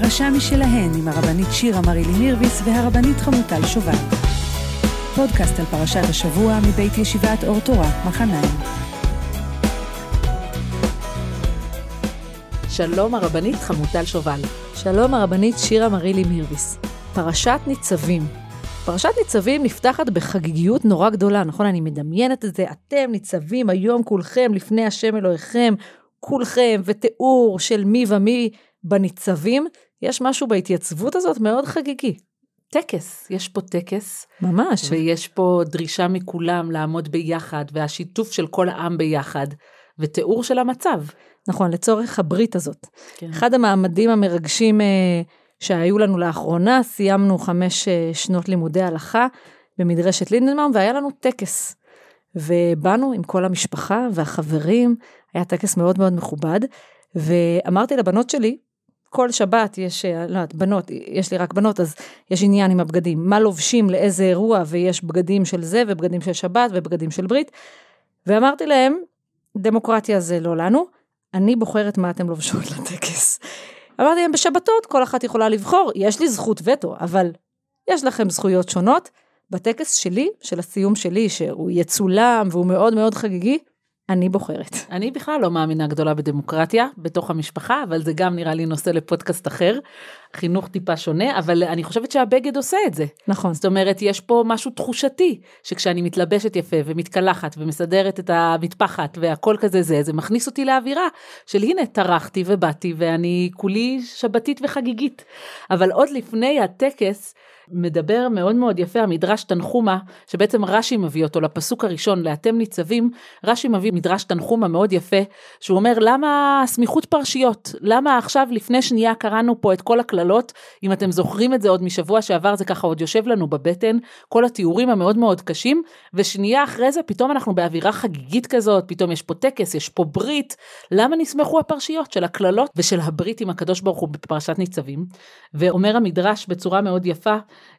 פרשה משלהן עם הרבנית שירה מרילי מירביס והרבנית חמוטל שובל. פודקאסט על פרשת השבוע מבית ישיבת אור תורה, מחניים. שלום הרבנית חמוטל שובל. שלום הרבנית שירה מרילי מירביס. פרשת ניצבים. פרשת ניצבים נפתחת בחגיגיות נורא גדולה, נכון? אני מדמיינת את זה, אתם ניצבים היום כולכם לפני השם אלוהיכם, כולכם, ותיאור של מי ומי בניצבים. יש משהו בהתייצבות הזאת מאוד חגיגי. טקס, יש פה טקס. ממש. ויש פה דרישה מכולם לעמוד ביחד, והשיתוף של כל העם ביחד, ותיאור של המצב. נכון, לצורך הברית הזאת. כן. אחד המעמדים המרגשים אה, שהיו לנו לאחרונה, סיימנו חמש אה, שנות לימודי הלכה במדרשת לינדנמאום, והיה לנו טקס. ובאנו עם כל המשפחה והחברים, היה טקס מאוד מאוד מכובד, ואמרתי לבנות שלי, כל שבת יש, אה, לא יודעת, בנות, יש לי רק בנות, אז יש עניין עם הבגדים, מה לובשים לאיזה אירוע, ויש בגדים של זה, ובגדים של שבת, ובגדים של ברית, ואמרתי להם, דמוקרטיה זה לא לנו, אני בוחרת מה אתם לובשות לטקס. אמרתי להם, בשבתות כל אחת יכולה לבחור, יש לי זכות וטו, אבל יש לכם זכויות שונות. בטקס שלי, של הסיום שלי, שהוא יצולם והוא מאוד מאוד חגיגי, אני בוחרת. אני בכלל לא מאמינה גדולה בדמוקרטיה בתוך המשפחה, אבל זה גם נראה לי נושא לפודקאסט אחר. חינוך טיפה שונה, אבל אני חושבת שהבגד עושה את זה. נכון. זאת אומרת, יש פה משהו תחושתי, שכשאני מתלבשת יפה ומתקלחת ומסדרת את המטפחת והכל כזה זה, זה מכניס אותי לאווירה של הנה, טרחתי ובאתי ואני כולי שבתית וחגיגית. אבל עוד לפני הטקס, מדבר מאוד מאוד יפה המדרש תנחומה, שבעצם רש"י מביא אותו לפסוק הראשון, לאתם ניצבים, רש"י מביא מדרש תנחומה מאוד יפה, שהוא אומר למה סמיכות פרשיות, למה עכשיו לפני שנייה קראנו פה את כל הקללות, אם אתם זוכרים את זה עוד משבוע שעבר זה ככה עוד יושב לנו בבטן, כל התיאורים המאוד מאוד קשים, ושנייה אחרי זה פתאום אנחנו באווירה חגיגית כזאת, פתאום יש פה טקס, יש פה ברית, למה נסמכו הפרשיות של הקללות ושל הברית עם הקדוש ברוך הוא בפרשת ניצבים, ואומר המדרש בצורה מאוד יפה,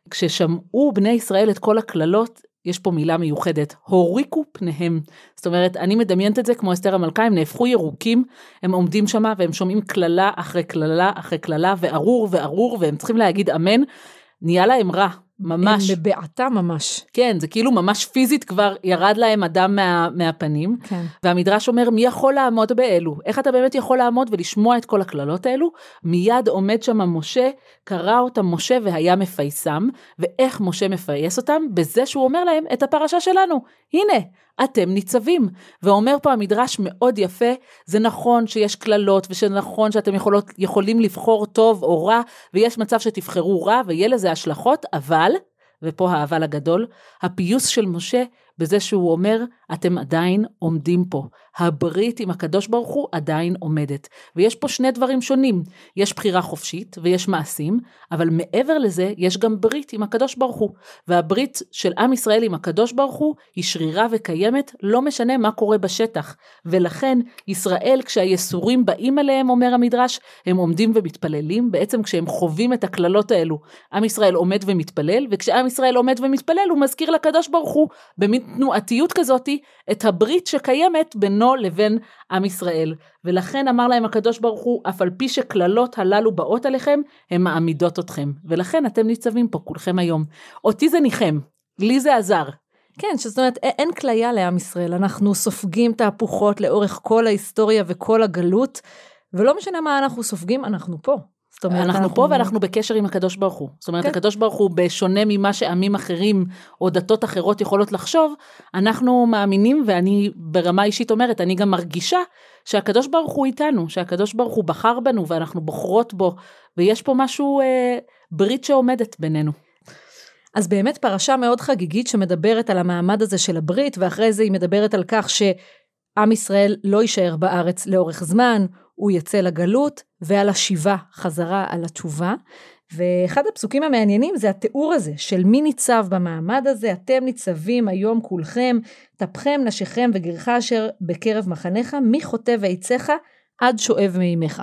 כששמעו בני ישראל את כל הקללות, יש פה מילה מיוחדת, הוריקו פניהם. זאת אומרת, אני מדמיינת את זה כמו אסתר המלכה, הם נהפכו ירוקים, הם עומדים שמה והם שומעים קללה אחרי קללה אחרי קללה, וארור וארור, והם צריכים להגיד אמן. נהיה להם רע, ממש. הם בבעתה ממש. כן, זה כאילו ממש פיזית כבר ירד להם הדם מה, מהפנים. כן. והמדרש אומר, מי יכול לעמוד באלו? איך אתה באמת יכול לעמוד ולשמוע את כל הקללות האלו? מיד עומד שם משה, קרא אותם משה והיה מפייסם, ואיך משה מפייס אותם? בזה שהוא אומר להם את הפרשה שלנו. הנה, אתם ניצבים. ואומר פה המדרש מאוד יפה, זה נכון שיש קללות, ושנכון שאתם יכולות, יכולים לבחור טוב או רע, ויש מצב שתבחרו רע, ויהיה לזה השלכות, אבל, ופה האבל הגדול, הפיוס של משה בזה שהוא אומר, אתם עדיין עומדים פה. הברית עם הקדוש ברוך הוא עדיין עומדת. ויש פה שני דברים שונים, יש בחירה חופשית ויש מעשים, אבל מעבר לזה יש גם ברית עם הקדוש ברוך הוא. והברית של עם ישראל עם הקדוש ברוך הוא היא שרירה וקיימת, לא משנה מה קורה בשטח. ולכן ישראל כשהייסורים באים אליהם, אומר המדרש, הם עומדים ומתפללים, בעצם כשהם חווים את הקללות האלו, עם ישראל עומד ומתפלל, וכשעם ישראל עומד ומתפלל הוא מזכיר לקדוש ברוך הוא, במין תנועתיות כזאתי, את הברית שקיימת בינו לבין עם ישראל. ולכן אמר להם הקדוש ברוך הוא, אף על פי שקללות הללו באות עליכם, הן מעמידות אתכם. ולכן אתם ניצבים פה כולכם היום. אותי זה ניחם, לי זה עזר. כן, זאת אומרת, אין כליה לעם ישראל, אנחנו סופגים תהפוכות לאורך כל ההיסטוריה וכל הגלות, ולא משנה מה אנחנו סופגים, אנחנו פה. זאת אומרת, אנחנו פה ואנחנו בקשר עם הקדוש ברוך הוא. זאת אומרת, כן. הקדוש ברוך הוא, בשונה ממה שעמים אחרים או דתות אחרות יכולות לחשוב, אנחנו מאמינים, ואני ברמה אישית אומרת, אני גם מרגישה שהקדוש ברוך הוא איתנו, שהקדוש ברוך הוא בחר בנו ואנחנו בוחרות בו, ויש פה משהו, אה, ברית שעומדת בינינו. אז באמת פרשה מאוד חגיגית שמדברת על המעמד הזה של הברית, ואחרי זה היא מדברת על כך שעם ישראל לא יישאר בארץ לאורך זמן, הוא יצא לגלות, ועל השיבה חזרה על התשובה. ואחד הפסוקים המעניינים זה התיאור הזה של מי ניצב במעמד הזה, אתם ניצבים היום כולכם, טפכם, נשיכם וגרך אשר בקרב מחניך, מי חוטב עציך עד שואב מימיך.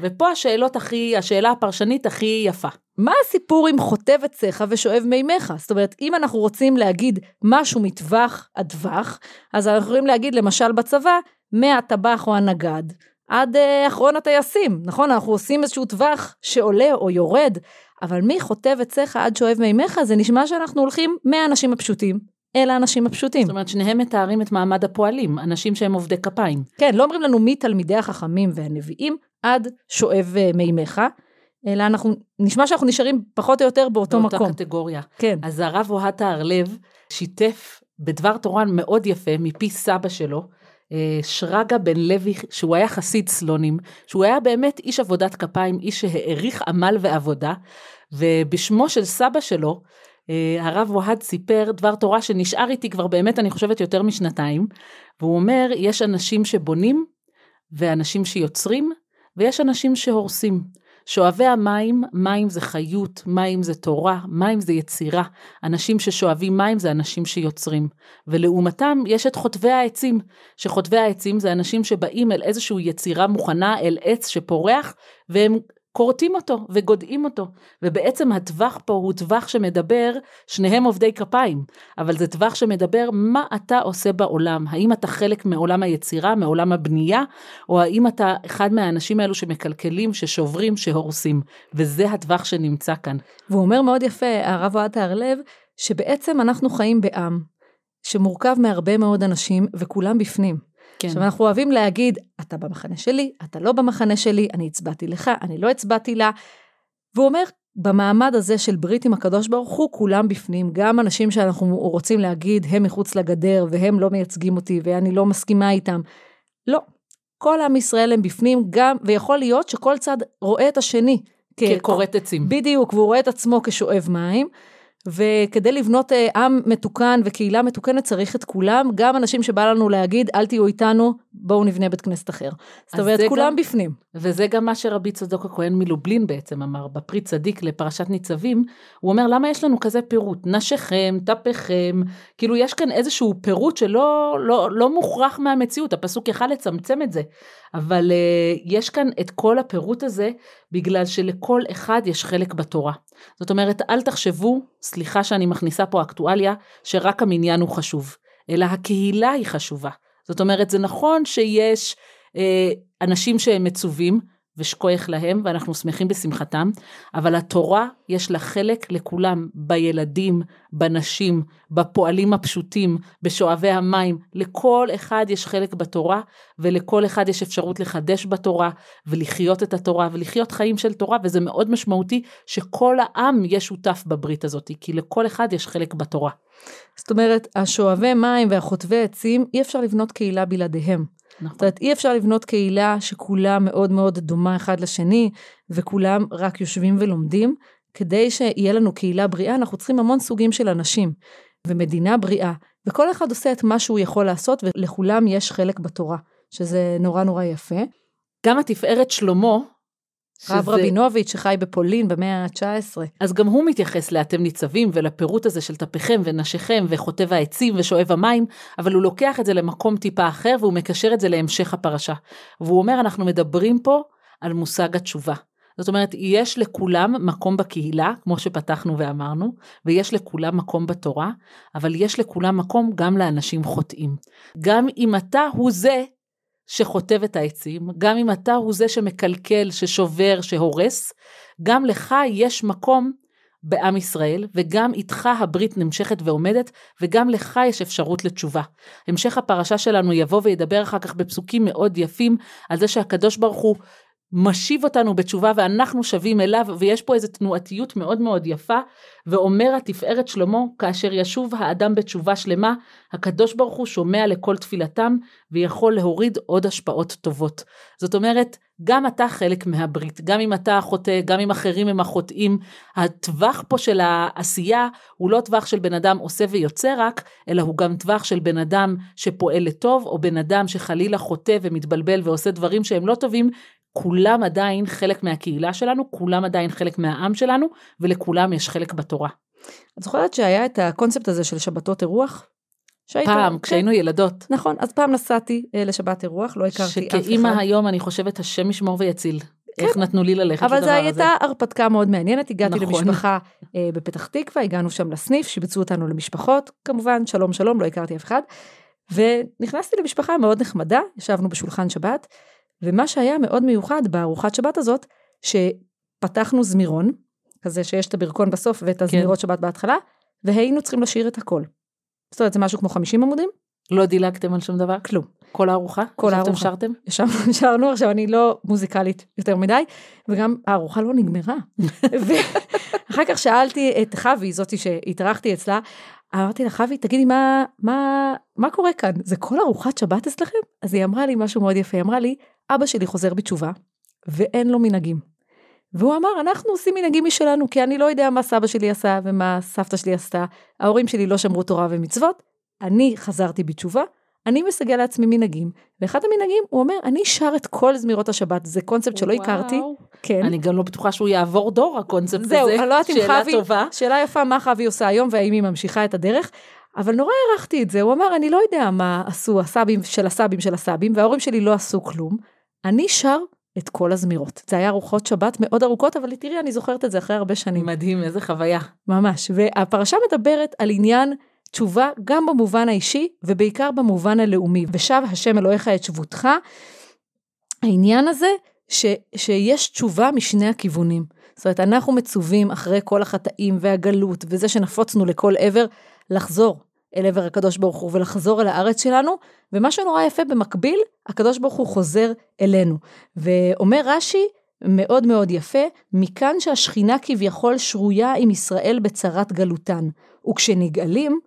ופה השאלות הכי, השאלה הפרשנית הכי יפה. מה הסיפור עם חוטב עציך ושואב מימיך? זאת אומרת, אם אנחנו רוצים להגיד משהו מטווח עד טווח, אז אנחנו יכולים להגיד למשל בצבא, מהטבח או הנגד, עד אה, אחרון הטייסים, נכון? אנחנו עושים איזשהו טווח שעולה או יורד, אבל מחוטב עציך עד שואב מימיך, זה נשמע שאנחנו הולכים מהאנשים הפשוטים אל האנשים הפשוטים. זאת אומרת, שניהם מתארים את מעמד הפועלים, אנשים שהם עובדי כפיים. כן, לא אומרים לנו מתלמידי החכמים והנביאים עד שואב אה, מימיך, אלא אנחנו, נשמע שאנחנו נשארים פחות או יותר באותו באותה מקום. באותה קטגוריה. כן. אז הרב אוהד הרלב שיתף בדבר תורה מאוד יפה מפי סבא שלו, שרגא בן לוי, שהוא היה חסיד סלונים, שהוא היה באמת איש עבודת כפיים, איש שהעריך עמל ועבודה, ובשמו של סבא שלו, אה, הרב אוהד סיפר דבר תורה שנשאר איתי כבר באמת, אני חושבת, יותר משנתיים, והוא אומר, יש אנשים שבונים, ואנשים שיוצרים, ויש אנשים שהורסים. שואבי המים, מים זה חיות, מים זה תורה, מים זה יצירה. אנשים ששואבים מים זה אנשים שיוצרים. ולעומתם יש את חוטבי העצים, שחוטבי העצים זה אנשים שבאים אל איזושהי יצירה מוכנה, אל עץ שפורח, והם כורתים אותו וגודעים אותו. ובעצם הטווח פה הוא טווח שמדבר, שניהם עובדי כפיים, אבל זה טווח שמדבר מה אתה עושה בעולם. האם אתה חלק מעולם היצירה, מעולם הבנייה, או האם אתה אחד מהאנשים האלו שמקלקלים, ששוברים, שהורסים. וזה הטווח שנמצא כאן. והוא אומר מאוד יפה, הרב אוהד הרלב, שבעצם אנחנו חיים בעם, שמורכב מהרבה מאוד אנשים, וכולם בפנים. כן. עכשיו אנחנו אוהבים להגיד, אתה במחנה שלי, אתה לא במחנה שלי, אני הצבעתי לך, אני לא הצבעתי לה. והוא אומר, במעמד הזה של ברית עם הקדוש ברוך הוא, כולם בפנים, גם אנשים שאנחנו רוצים להגיד, הם מחוץ לגדר והם לא מייצגים אותי ואני לא מסכימה איתם. לא, כל עם ישראל הם בפנים גם, ויכול להיות שכל צד רואה את השני. ככורת עצים. בדיוק, והוא רואה את עצמו כשואב מים. וכדי לבנות אה, עם מתוקן וקהילה מתוקנת צריך את כולם, גם אנשים שבא לנו להגיד אל תהיו איתנו, בואו נבנה בית כנסת אחר. זאת אומרת, כולם גם, בפנים. וזה גם מה שרבי צדוק הכהן מלובלין בעצם אמר, בפרי צדיק לפרשת ניצבים, הוא אומר למה יש לנו כזה פירוט, נשיכם, טפיכם, כאילו יש כאן איזשהו פירוט שלא לא, לא מוכרח מהמציאות, הפסוק יכל לצמצם את זה, אבל uh, יש כאן את כל הפירוט הזה, בגלל שלכל אחד יש חלק בתורה. זאת אומרת, אל תחשבו, סליחה שאני מכניסה פה אקטואליה, שרק המניין הוא חשוב, אלא הקהילה היא חשובה. זאת אומרת, זה נכון שיש אה, אנשים שהם מצווים, ושכוח להם, ואנחנו שמחים בשמחתם, אבל התורה יש לה חלק לכולם, בילדים, בנשים, בפועלים הפשוטים, בשואבי המים, לכל אחד יש חלק בתורה, ולכל אחד יש אפשרות לחדש בתורה, ולחיות את התורה, ולחיות חיים של תורה, וזה מאוד משמעותי שכל העם יהיה שותף בברית הזאת, כי לכל אחד יש חלק בתורה. זאת אומרת, השואבי מים והחוטבי עצים, אי אפשר לבנות קהילה בלעדיהם. נכון. זאת אומרת, אי אפשר לבנות קהילה שכולה מאוד מאוד דומה אחד לשני, וכולם רק יושבים ולומדים. כדי שיהיה לנו קהילה בריאה, אנחנו צריכים המון סוגים של אנשים, ומדינה בריאה, וכל אחד עושה את מה שהוא יכול לעשות, ולכולם יש חלק בתורה, שזה נורא נורא יפה. גם התפארת שלמה, רב שזה... רבינוביץ' שחי בפולין במאה ה-19. אז גם הוא מתייחס לאתם ניצבים ולפירוט הזה של טפיכם ונשיכם וחוטב העצים ושואב המים, אבל הוא לוקח את זה למקום טיפה אחר והוא מקשר את זה להמשך הפרשה. והוא אומר, אנחנו מדברים פה על מושג התשובה. זאת אומרת, יש לכולם מקום בקהילה, כמו שפתחנו ואמרנו, ויש לכולם מקום בתורה, אבל יש לכולם מקום גם לאנשים חוטאים. גם אם אתה הוא זה שחוטב את העצים, גם אם אתה הוא זה שמקלקל, ששובר, שהורס, גם לך יש מקום בעם ישראל, וגם איתך הברית נמשכת ועומדת, וגם לך יש אפשרות לתשובה. המשך הפרשה שלנו יבוא וידבר אחר כך בפסוקים מאוד יפים על זה שהקדוש ברוך הוא משיב אותנו בתשובה ואנחנו שבים אליו, ויש פה איזו תנועתיות מאוד מאוד יפה, ואומר התפארת שלמה, כאשר ישוב האדם בתשובה שלמה, הקדוש ברוך הוא שומע לכל תפילתם, ויכול להוריד עוד השפעות טובות. זאת אומרת, גם אתה חלק מהברית, גם אם אתה החוטא, גם אם אחרים הם החוטאים, הטווח פה של העשייה הוא לא טווח של בן אדם עושה ויוצא רק, אלא הוא גם טווח של בן אדם שפועל לטוב, או בן אדם שחלילה חוטא ומתבלבל ועושה דברים שהם לא טובים, כולם עדיין חלק מהקהילה שלנו, כולם עדיין חלק מהעם שלנו, ולכולם יש חלק בתורה. את זוכרת שהיה את הקונספט הזה של שבתות אירוח? שהיית, פעם, כן. כשהיינו ילדות. נכון, אז פעם נסעתי אה, לשבת אירוח, לא הכרתי אף אחד. שכאימא היום, אני חושבת, השם ישמור ויציל. כן. איך נתנו לי ללכת לדבר הזה. אבל זו הייתה הרפתקה מאוד מעניינת, הגעתי נכון. למשפחה אה, בפתח תקווה, הגענו שם לסניף, שיבצו אותנו למשפחות, כמובן, שלום שלום, לא הכרתי אף אחד. ונכנסתי למשפחה מאוד נחמדה, ישבנו בשולחן שבת, ומה שהיה מאוד מיוחד בארוחת שבת הזאת, שפתחנו זמירון, כזה שיש את הברכון בסוף ואת הזמירות כן. שבת בהתחלה, והיינו צריכים לשיר את הכל. זאת אומרת, זה משהו כמו 50 עמודים? לא דילגתם על שום דבר? כלום. כל הארוחה? כל הארוחה. שרתם? ישבנו, שרנו, עכשיו אני לא מוזיקלית יותר מדי, וגם הארוחה לא נגמרה. ואחר כך שאלתי את חוי, זאתי שהתארחתי אצלה, אמרתי לה, חוי, תגידי, מה, מה, מה קורה כאן? זה כל ארוחת שבת אצלכם? אז היא אמרה לי משהו מאוד יפה, היא אמרה לי, אבא שלי חוזר בתשובה, ואין לו מנהגים. והוא אמר, אנחנו עושים מנהגים משלנו, כי אני לא יודע מה סבא שלי עשה ומה סבתא שלי עשתה. ההורים שלי לא שמרו תורה ומצוות, אני חזרתי בתשובה, אני מסגל לעצמי מנהגים, ואחד המנהגים, הוא אומר, אני שר את כל זמירות השבת, זה קונספט שלא הכרתי. וואו. כן. אני גם לא בטוחה שהוא יעבור דור, הקונספט זהו, הזה. אני לא יודעת אם חוי, טובה. שאלה יפה מה חוי עושה היום והאם היא ממשיכה את הדרך, אבל נורא הערכתי את זה, הוא אמר, אני לא יודע מה עשו הסבים של הסבים של הסבים, וההורים שלי לא עשו כלום, אני שר את כל הזמירות. זה היה ארוחות שבת מאוד ארוכות, אבל תראי, אני זוכרת את זה אחרי הרבה שנים. מדהים, איזה חוויה. ממש, והפרשה מדברת על עניין תשובה גם במובן האישי ובעיקר במובן הלאומי. ושב השם אלוהיך את שבותך. העניין הזה ש, שיש תשובה משני הכיוונים. זאת אומרת, אנחנו מצווים אחרי כל החטאים והגלות וזה שנפוצנו לכל עבר, לחזור אל עבר הקדוש ברוך הוא ולחזור אל הארץ שלנו, ומה שנורא יפה במקביל, הקדוש ברוך הוא חוזר אלינו. ואומר רש"י, מאוד מאוד יפה, מכאן שהשכינה כביכול שרויה עם ישראל בצרת גלותן, וכשנגאלים,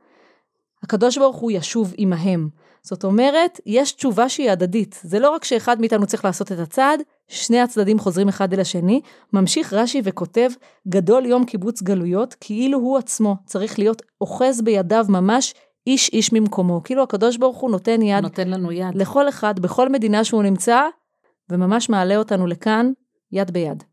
הקדוש ברוך הוא ישוב עמהם. זאת אומרת, יש תשובה שהיא הדדית. זה לא רק שאחד מאיתנו צריך לעשות את הצעד, שני הצדדים חוזרים אחד אל השני. ממשיך רש"י וכותב, גדול יום קיבוץ גלויות, כאילו הוא עצמו צריך להיות אוחז בידיו ממש איש איש ממקומו. כאילו הקדוש ברוך הוא נותן יד נותן לנו יד. לכל אחד, בכל מדינה שהוא נמצא, וממש מעלה אותנו לכאן, יד ביד.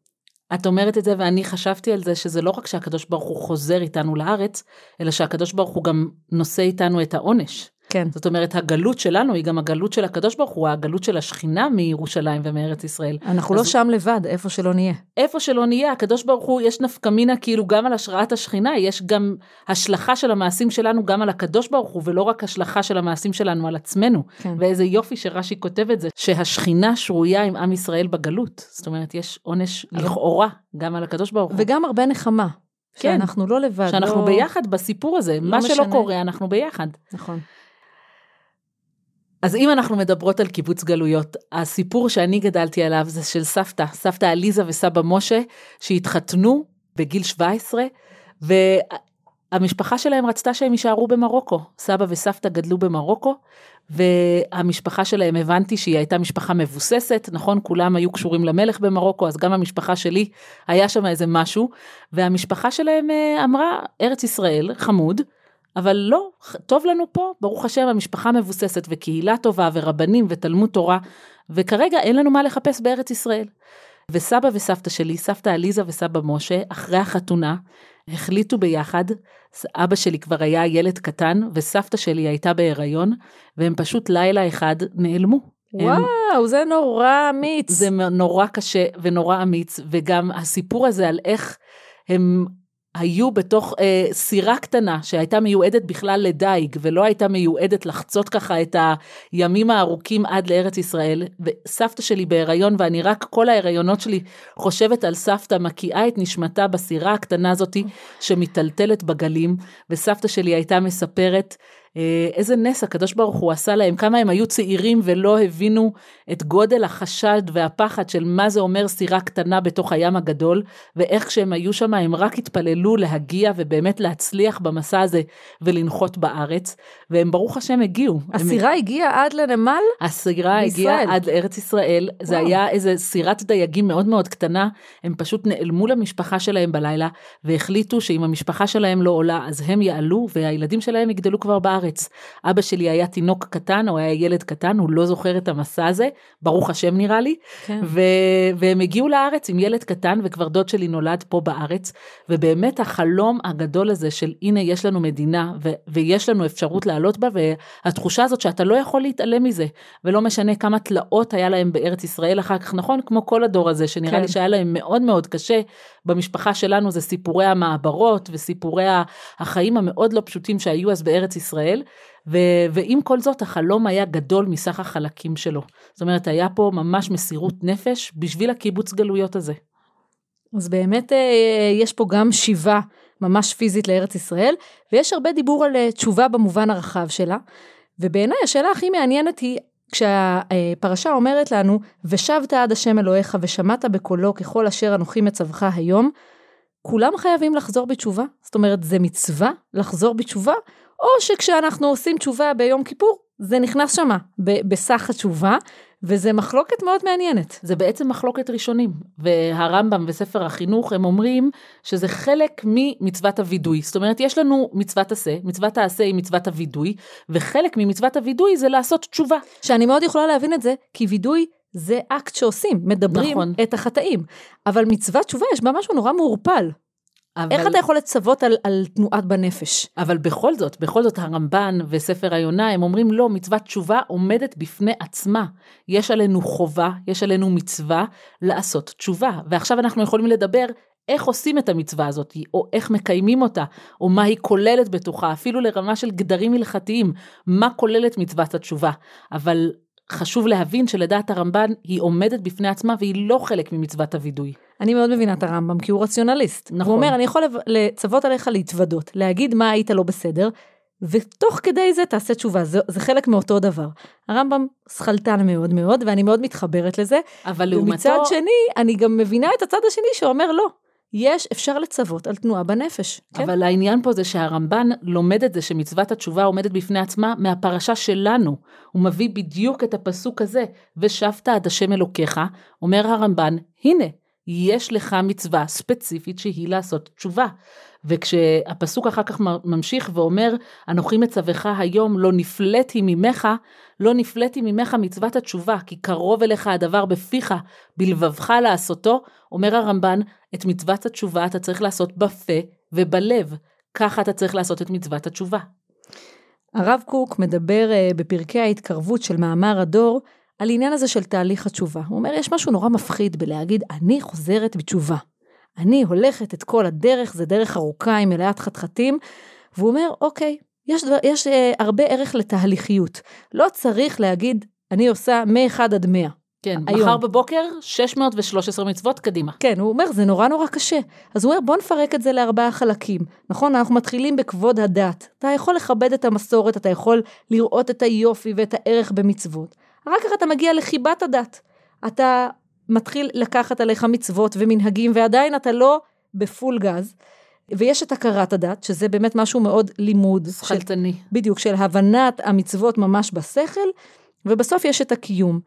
את אומרת את זה ואני חשבתי על זה שזה לא רק שהקדוש ברוך הוא חוזר איתנו לארץ, אלא שהקדוש ברוך הוא גם נושא איתנו את העונש. כן. זאת אומרת, הגלות שלנו היא גם הגלות של הקדוש ברוך הוא, הגלות של השכינה מירושלים ומארץ ישראל. אנחנו לא אז- שם לבד, איפה שלא נהיה. איפה שלא נהיה, הקדוש ברוך הוא, יש נפקא מינה כאילו גם על השראת השכינה, יש גם השלכה של המעשים שלנו גם על הקדוש ברוך הוא, ולא רק השלכה של המעשים שלנו על עצמנו. כן. ואיזה יופי שרש"י כותב את זה, שהשכינה שרויה עם עם ישראל בגלות. זאת אומרת, יש עונש לכאורה גם על הקדוש ברוך הוא. וגם הרבה נחמה. כן. שאנחנו לא לבד. שאנחנו לא... ביחד בסיפור הזה, לא מה שלא משנה. קורה, אנחנו ביחד. נכון. אז אם אנחנו מדברות על קיבוץ גלויות, הסיפור שאני גדלתי עליו זה של סבתא, סבתא עליזה וסבא משה, שהתחתנו בגיל 17, והמשפחה שלהם רצתה שהם יישארו במרוקו. סבא וסבתא גדלו במרוקו, והמשפחה שלהם הבנתי שהיא הייתה משפחה מבוססת, נכון? כולם היו קשורים למלך במרוקו, אז גם המשפחה שלי היה שם איזה משהו, והמשפחה שלהם אה, אמרה, ארץ ישראל, חמוד, אבל לא, טוב לנו פה, ברוך השם, המשפחה מבוססת וקהילה טובה ורבנים ותלמוד תורה, וכרגע אין לנו מה לחפש בארץ ישראל. וסבא וסבתא שלי, סבתא עליזה וסבא משה, אחרי החתונה, החליטו ביחד, אבא שלי כבר היה ילד קטן, וסבתא שלי הייתה בהיריון, והם פשוט לילה אחד נעלמו. הם- וואו, זה נורא אמיץ. זה נורא קשה ונורא אמיץ, וגם הסיפור הזה על איך הם היו בתוך אה, סירה קטנה שהייתה מיועדת בכלל לדייג, ולא הייתה מיועדת לחצות ככה את הימים הארוכים עד לארץ ישראל. וסבתא שלי בהיריון, ואני רק כל ההיריונות שלי חושבת על סבתא מקיאה את נשמתה בסירה הקטנה הזאתי שמיטלטלת בגלים, וסבתא שלי הייתה מספרת איזה נס הקדוש ברוך הוא עשה להם, כמה הם היו צעירים ולא הבינו את גודל החשד והפחד של מה זה אומר סירה קטנה בתוך הים הגדול, ואיך כשהם היו שם הם רק התפללו להגיע ובאמת להצליח במסע הזה ולנחות בארץ, והם ברוך השם הגיעו. הם- הסירה הגיעה עד לנמל? הסירה בישראל. הגיעה עד לארץ ישראל, זה וואו. היה איזה סירת דייגים מאוד מאוד קטנה, הם פשוט נעלמו למשפחה שלהם בלילה, והחליטו שאם המשפחה שלהם לא עולה אז הם יעלו, והילדים שלהם יגדלו כבר בארץ. אבא שלי היה תינוק קטן, או היה ילד קטן, הוא לא זוכר את המסע הזה, ברוך השם נראה לי, כן. ו... והם הגיעו לארץ עם ילד קטן וכבר דוד שלי נולד פה בארץ ובאמת החלום הגדול הזה של הנה יש לנו מדינה ו... ויש לנו אפשרות לעלות בה והתחושה הזאת שאתה לא יכול להתעלם מזה ולא משנה כמה תלאות היה להם בארץ ישראל אחר כך נכון כמו כל הדור הזה שנראה כן. לי שהיה להם מאוד מאוד קשה במשפחה שלנו זה סיפורי המעברות וסיפורי החיים המאוד לא פשוטים שהיו אז בארץ ישראל ו- ועם כל זאת, החלום היה גדול מסך החלקים שלו. זאת אומרת, היה פה ממש מסירות נפש בשביל הקיבוץ גלויות הזה. אז באמת אה, יש פה גם שיבה ממש פיזית לארץ ישראל, ויש הרבה דיבור על אה, תשובה במובן הרחב שלה. ובעיניי השאלה הכי מעניינת היא, כשהפרשה אומרת לנו, ושבת עד השם אלוהיך ושמעת בקולו ככל אשר אנוכי מצווך היום, כולם חייבים לחזור בתשובה? זאת אומרת, זה מצווה לחזור בתשובה, או שכשאנחנו עושים תשובה ביום כיפור, זה נכנס שמה, בסך התשובה, וזה מחלוקת מאוד מעניינת. זה בעצם מחלוקת ראשונים, והרמב"ם וספר החינוך הם אומרים שזה חלק ממצוות הווידוי. זאת אומרת, יש לנו מצוות עשה, מצוות העשה היא מצוות הווידוי, וחלק ממצוות הווידוי זה לעשות תשובה. שאני מאוד יכולה להבין את זה, כי וידוי זה אקט שעושים, מדברים נכון. את החטאים. אבל מצוות תשובה יש בה משהו נורא מעורפל. אבל... איך אתה יכול לצוות על, על תנועת בנפש? אבל בכל זאת, בכל זאת הרמב"ן וספר היונה, הם אומרים לא, מצוות תשובה עומדת בפני עצמה. יש עלינו חובה, יש עלינו מצווה לעשות תשובה. ועכשיו אנחנו יכולים לדבר איך עושים את המצווה הזאת, או איך מקיימים אותה, או מה היא כוללת בתוכה, אפילו לרמה של גדרים הלכתיים, מה כוללת מצוות התשובה. אבל חשוב להבין שלדעת הרמב"ן היא עומדת בפני עצמה והיא לא חלק ממצוות הווידוי. אני מאוד מבינה את הרמב"ם כי הוא רציונליסט. נכון. הוא אומר, אני יכול לצוות עליך להתוודות, להגיד מה היית לא בסדר, ותוך כדי זה תעשה תשובה, זה, זה חלק מאותו דבר. הרמב"ם שכלתן מאוד מאוד, ואני מאוד מתחברת לזה. אבל לעומתו... ומצד שני, אני גם מבינה את הצד השני שאומר לא. יש, אפשר לצוות על תנועה בנפש. כן? אבל העניין פה זה שהרמב"ן לומד את זה שמצוות התשובה עומדת בפני עצמה מהפרשה שלנו. הוא מביא בדיוק את הפסוק הזה, ושבת עד השם אלוקיך, אומר הרמב"ן, הנה, יש לך מצווה ספציפית שהיא לעשות תשובה. וכשהפסוק אחר כך ממשיך ואומר, אנוכי מצווך היום, לא נפלאתי ממך, לא נפלאתי ממך מצוות התשובה, כי קרוב אליך הדבר בפיך, בלבבך לעשותו, אומר הרמב"ן, את מצוות התשובה אתה צריך לעשות בפה ובלב. ככה אתה צריך לעשות את מצוות התשובה. הרב קוק מדבר uh, בפרקי ההתקרבות של מאמר הדור, על עניין הזה של תהליך התשובה. הוא אומר, יש משהו נורא מפחיד בלהגיד, אני חוזרת בתשובה. אני הולכת את כל הדרך, זה דרך ארוכה עם מלאת חתחתים, והוא אומר, אוקיי, יש, דבר, יש אה, הרבה ערך לתהליכיות. לא צריך להגיד, אני עושה מ-1 עד 100. כן, היום. מחר בבוקר 613 מצוות קדימה. כן, הוא אומר, זה נורא נורא קשה. אז הוא אומר, בוא נפרק את זה לארבעה חלקים. נכון, אנחנו מתחילים בכבוד הדת. אתה יכול לכבד את המסורת, אתה יכול לראות את היופי ואת הערך במצוות. אחר כך אתה מגיע לחיבת הדת. אתה מתחיל לקחת עליך מצוות ומנהגים, ועדיין אתה לא בפול גז. ויש את הכרת הדת, שזה באמת משהו מאוד לימוד. שכלתני. בדיוק, של הבנת המצוות ממש בשכל, ובסוף יש את הקיום.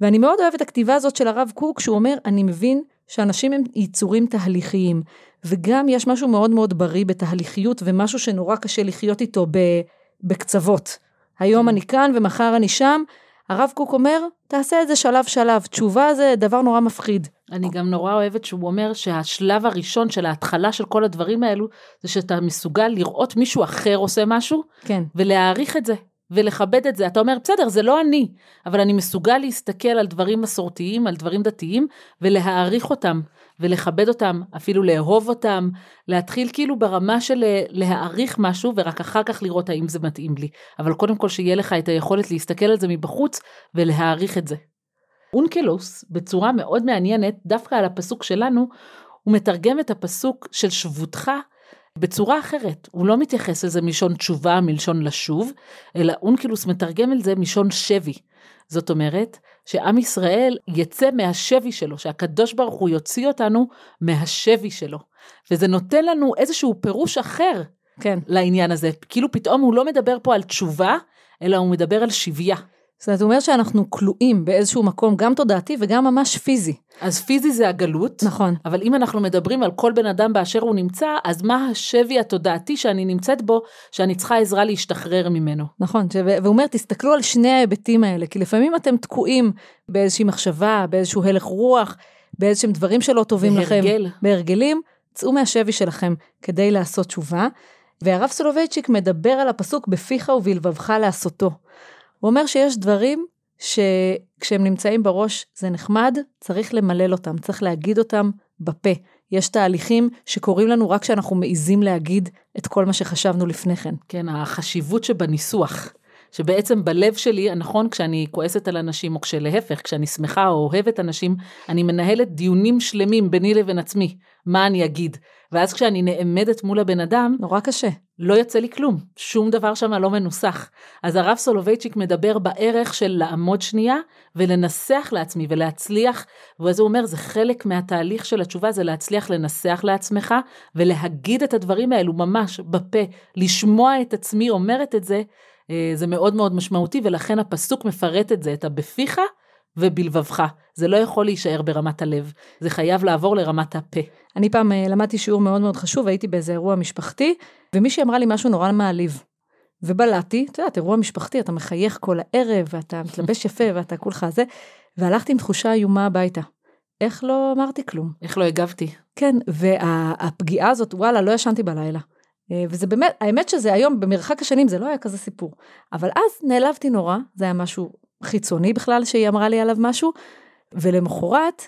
ואני מאוד אוהבת הכתיבה הזאת של הרב קוק, שהוא אומר, אני מבין שאנשים הם יצורים תהליכיים, וגם יש משהו מאוד מאוד בריא בתהליכיות, ומשהו שנורא קשה לחיות איתו בקצוות. היום כן. אני כאן ומחר אני שם, הרב קוק אומר, תעשה את זה שלב שלב, תשובה זה דבר נורא מפחיד. אני גם נורא אוהבת שהוא אומר שהשלב הראשון של ההתחלה של כל הדברים האלו, זה שאתה מסוגל לראות מישהו אחר עושה משהו, כן. ולהעריך את זה. ולכבד את זה. אתה אומר, בסדר, זה לא אני, אבל אני מסוגל להסתכל על דברים מסורתיים, על דברים דתיים, ולהעריך אותם, ולכבד אותם, אפילו לאהוב אותם, להתחיל כאילו ברמה של אה, להעריך משהו, ורק אחר כך לראות האם זה מתאים לי. אבל קודם כל שיהיה לך את היכולת להסתכל על זה מבחוץ, ולהעריך את זה. אונקלוס, בצורה מאוד מעניינת, דווקא על הפסוק שלנו, הוא מתרגם את הפסוק של שבותך בצורה אחרת. הוא לא מתייחס לזה מלשון תשובה, מלשון לשוב, אלא אונקלוס מתרגם את זה מלשון שבי. זאת אומרת, שעם ישראל יצא מהשבי שלו, שהקדוש ברוך הוא יוציא אותנו מהשבי שלו. וזה נותן לנו איזשהו פירוש אחר כן. לעניין הזה. כאילו פתאום הוא לא מדבר פה על תשובה, אלא הוא מדבר על שבייה. זאת אומרת שאנחנו כלואים באיזשהו מקום גם תודעתי וגם ממש פיזי. אז פיזי זה הגלות. נכון. אבל אם אנחנו מדברים על כל בן אדם באשר הוא נמצא, אז מה השבי התודעתי שאני נמצאת בו, שאני צריכה עזרה להשתחרר ממנו. נכון, והוא אומר, תסתכלו על שני ההיבטים האלה, כי לפעמים אתם תקועים באיזושהי מחשבה, באיזשהו הלך רוח, באיזשהם דברים שלא טובים בהרגל. לכם. בהרגלים. צאו מהשבי שלכם כדי לעשות תשובה. והרב סולובייצ'יק מדבר על הפסוק בפיך ובלבבך לעשותו. הוא אומר שיש דברים שכשהם נמצאים בראש זה נחמד, צריך למלל אותם, צריך להגיד אותם בפה. יש תהליכים שקורים לנו רק כשאנחנו מעיזים להגיד את כל מה שחשבנו לפני כן. כן, החשיבות שבניסוח. שבעצם בלב שלי, נכון, כשאני כועסת על אנשים, או כשלהפך, כשאני שמחה או אוהבת אנשים, אני מנהלת דיונים שלמים ביני לבין עצמי, מה אני אגיד. ואז כשאני נעמדת מול הבן אדם, נורא קשה. לא יוצא לי כלום, שום דבר שם לא מנוסח. אז הרב סולובייצ'יק מדבר בערך של לעמוד שנייה ולנסח לעצמי ולהצליח, ואז הוא אומר, זה חלק מהתהליך של התשובה, זה להצליח לנסח לעצמך ולהגיד את הדברים האלו ממש בפה, לשמוע את עצמי אומרת את זה, זה מאוד מאוד משמעותי, ולכן הפסוק מפרט את זה, את הבפיך ובלבבך. זה לא יכול להישאר ברמת הלב, זה חייב לעבור לרמת הפה. אני פעם אה, למדתי שיעור מאוד מאוד חשוב, הייתי באיזה אירוע משפחתי, ומישהי אמרה לי משהו נורא מעליב. ובלעתי, את יודעת, אירוע משפחתי, אתה מחייך כל הערב, ואתה מתלבש יפה, ואתה כולך זה, והלכתי עם תחושה איומה הביתה. איך לא אמרתי כלום? איך לא הגבתי? כן, והפגיעה הזאת, וואלה, לא ישנתי בלילה. אה, וזה באמת, האמת שזה היום, במרחק השנים, זה לא היה כזה סיפור. אבל אז נעלבתי נורא, זה היה משהו חיצוני בכלל, שהיא אמרה לי עליו משהו, ולמחרת,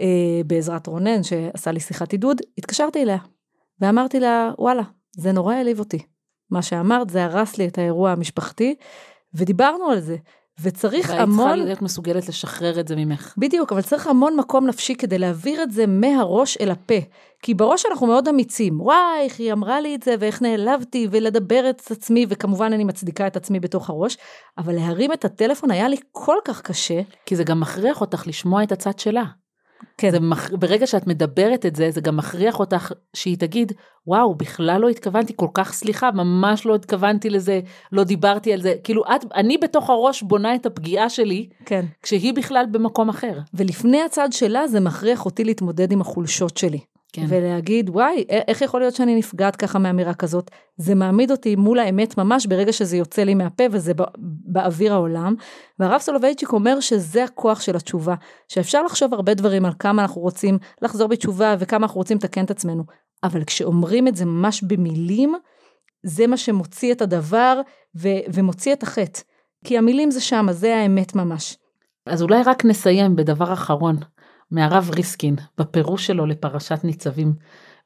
אה, בעזרת רונן, שעשה לי שיחת עידוד, התקשרתי אליה, ואמרתי לה, וואלה, זה נורא העליב אותי. מה שאמרת, זה הרס לי את האירוע המשפחתי, ודיברנו על זה. וצריך והיית המון... צריכה להיות מסוגלת לשחרר את זה ממך. בדיוק, אבל צריך המון מקום נפשי כדי להעביר את זה מהראש אל הפה. כי בראש אנחנו מאוד אמיצים. וואי, איך היא אמרה לי את זה, ואיך נעלבתי, ולדבר את עצמי, וכמובן אני מצדיקה את עצמי בתוך הראש, אבל להרים את הטלפון היה לי כל כך קשה. כי זה גם מכריח אותך לשמוע את הצד שלה. כן. זה מח... ברגע שאת מדברת את זה, זה גם מכריח אותך שהיא תגיד, וואו, בכלל לא התכוונתי, כל כך סליחה, ממש לא התכוונתי לזה, לא דיברתי על זה. כאילו, את, אני בתוך הראש בונה את הפגיעה שלי, כן. כשהיא בכלל במקום אחר. ולפני הצד שלה זה מכריח אותי להתמודד עם החולשות שלי. כן. ולהגיד, וואי, איך יכול להיות שאני נפגעת ככה מאמירה כזאת? זה מעמיד אותי מול האמת ממש ברגע שזה יוצא לי מהפה וזה בא- באוויר העולם. והרב סולובייצ'יק אומר שזה הכוח של התשובה, שאפשר לחשוב הרבה דברים על כמה אנחנו רוצים לחזור בתשובה וכמה אנחנו רוצים לתקן את עצמנו, אבל כשאומרים את זה ממש במילים, זה מה שמוציא את הדבר ו- ומוציא את החטא. כי המילים זה שמה, זה האמת ממש. אז אולי רק נסיים בדבר אחרון, מהרב ריסקין, בפירוש שלו לפרשת ניצבים.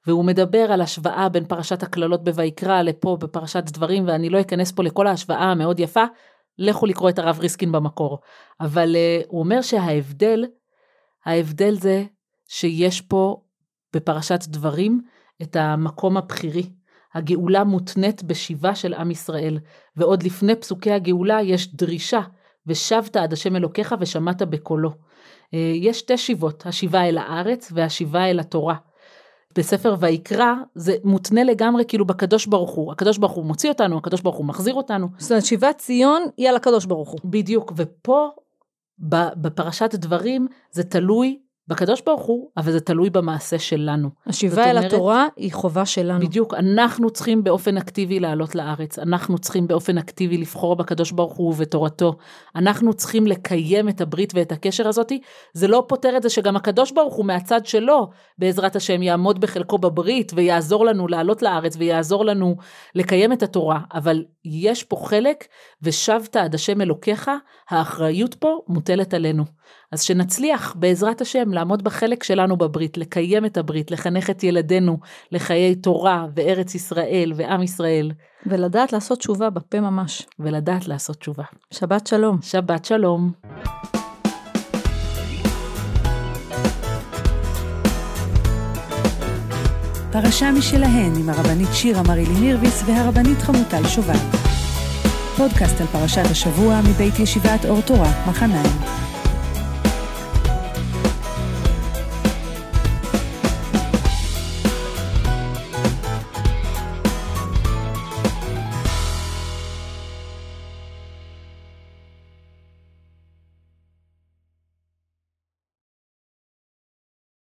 והוא מדבר על השוואה בין פרשת הקללות בויקרא לפה בפרשת דברים, ואני לא אכנס פה לכל ההשוואה המאוד יפה, לכו לקרוא את הרב ריסקין במקור. אבל uh, הוא אומר שההבדל, ההבדל זה שיש פה בפרשת דברים את המקום הבכירי. הגאולה מותנית בשיבה של עם ישראל, ועוד לפני פסוקי הגאולה יש דרישה, ושבת עד השם אלוקיך ושמעת בקולו. אה, יש שתי שיבות, השיבה אל הארץ והשיבה אל התורה. בספר ויקרא זה מותנה לגמרי כאילו בקדוש ברוך הוא. הקדוש ברוך הוא מוציא אותנו, הקדוש ברוך הוא מחזיר אותנו. זאת אומרת, שיבת ציון היא על הקדוש ברוך הוא. בדיוק, ופה בפרשת דברים זה תלוי בקדוש ברוך הוא, אבל זה תלוי במעשה שלנו. השיבה אל אומרת- התורה היא חובה שלנו. בדיוק, אנחנו צריכים באופן אקטיבי לעלות לארץ, אנחנו צריכים באופן אקטיבי לבחור בקדוש ברוך הוא ובתורתו, אנחנו צריכים לקיים את הברית ואת הקשר הזאתי, זה לא פותר את זה שגם הקדוש ברוך הוא מהצד שלו, בעזרת השם, יעמוד בחלקו בברית ויעזור לנו לעלות לארץ ויעזור לנו לקיים את התורה, אבל יש פה חלק, ושבת עד השם אלוקיך, האחריות פה מוטלת עלינו. אז שנצליח בעזרת השם לעמוד בחלק שלנו בברית, לקיים את הברית, לחנך את ילדינו לחיי תורה וארץ ישראל ועם ישראל, ולדעת לעשות תשובה בפה ממש. ולדעת לעשות תשובה. שבת שלום. שבת שלום. פרשה משלהן עם הרבנית שירה מרילי מירביס והרבנית חמוטל שובל. פודקאסט על פרשת השבוע מבית ישיבת אור תורה, מחניים.